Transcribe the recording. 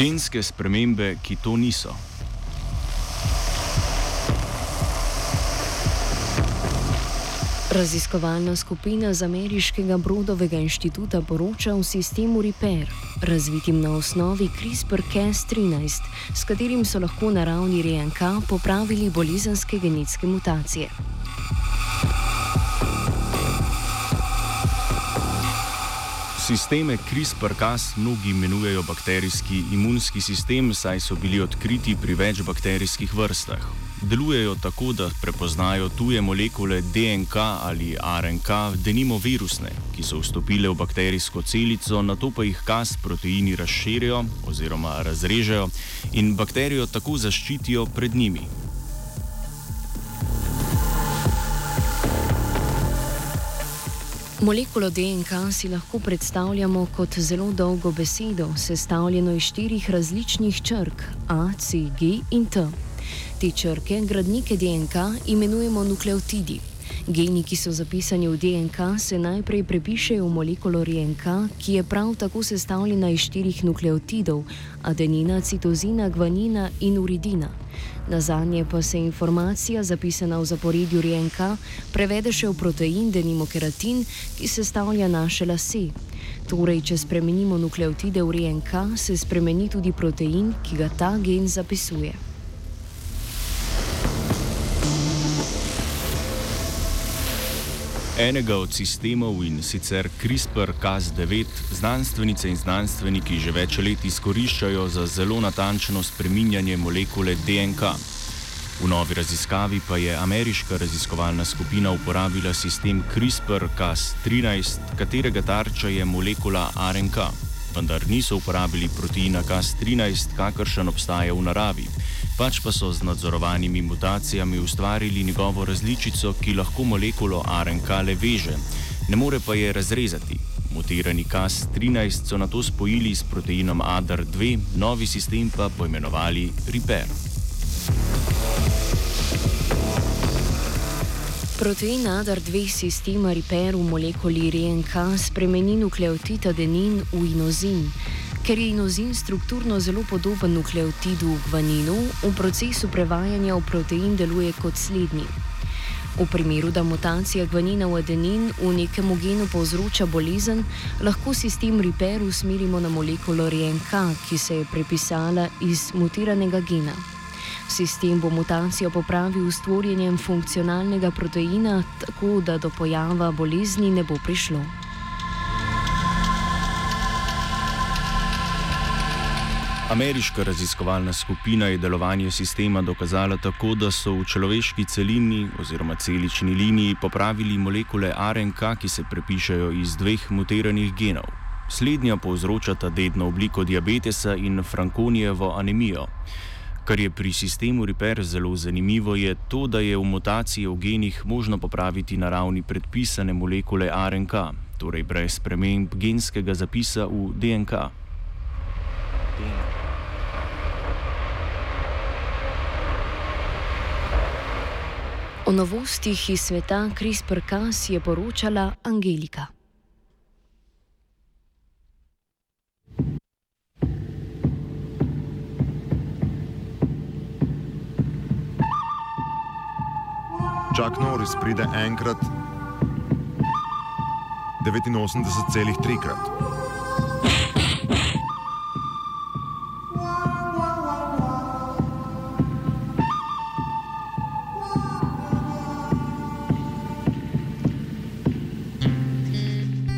Genske spremembe, ki to niso. Raziskovalna skupina z ameriškega Brodovega inštituta poroča o sistemu Repair, razvitim na osnovi CRISPR-Cas13, s katerim so lahko na ravni RNK popravili bolezenske genetske mutacije. Sisteme CRISPR-Cas mnogi imenujejo bakterijski imunski sistem, saj so bili odkriti pri več bakterijskih vrstah. Delujejo tako, da prepoznajo tuje molekule DNK ali RNK, denimo virusne, ki so vstopile v bakterijsko celico, na to pa jih kas proteini razširijo oziroma razrežejo in bakterijo tako zaščitijo pred njimi. Molekulo DNK si lahko predstavljamo kot zelo dolgo besedo, sestavljeno iz štirih različnih črk: A, C, G in T. Te črke, gradnike DNK, imenujemo nukleotidi. Geni, ki so zapisani v DNK, se najprej prepišejo v molekulo RNK, ki je prav tako sestavljena iz štirih nukleotidov: adenina, citozina, gvanina in uridina. Na zadnje pa se informacija, zapisana v zaporedju RNK, prevede še v protein, denimo keratin, ki sestavlja naše lase. Torej, če spremenimo nukleotide v RNK, se spremeni tudi protein, ki ga ta gen zapisuje. Enega od sistemov in sicer CRISPR-Cas9 znanstvenice in znanstveniki že več let izkoriščajo za zelo natančno spreminjanje molekule DNK. V novi raziskavi pa je ameriška raziskovalna skupina uporabila sistem CRISPR-Cas13, katerega tarča je molekula RNK, vendar niso uporabili proteina Cas13, kakršen obstaja v naravi pač pa so z nadzorovanimi mutacijami ustvarili njegovo različico, ki lahko molekulo RNK le veže, ne more pa je razrezati. Mutirani Cas13 so na to spojili s proteinom ADAR2, novi sistem pa poimenovali REPAIR. Protein ADAR2 sistema REPAIR v molekuli RNK spremeni nukleotid adenin v inozin. Ker je inozin strukturno zelo podoben nukleotidu gvaninu, v procesu prevajanja v protein deluje kot slednji. V primeru, da mutacija gvanina v adenin v nekem genu povzroča bolezen, lahko sistem repair usmerimo na molekulo RNK, ki se je prepisala iz mutiranega gena. Sistem bo mutacijo popravil s tvorjenjem funkcionalnega proteina, tako da do pojava bolezni ne bo prišlo. Ameriška raziskovalna skupina je delovanje sistema dokazala tako, da so v človeški celini oziroma celični liniji popravili molekule RNK, ki se prepišajo iz dveh mutiranih genov. Slednja povzročata dedno obliko diabetesa in frankonijevo anemijo. Kar je pri sistemu Repair zelo zanimivo, je to, da je v mutaciji v genih možno popraviti na ravni predpisane molekule RNK, torej brez sprememb genskega zapisa v DNK. O novostih iz sveta CRISPR-Cas je poročala Angelika. Čak Norris pride enkrat, 89,3 krat.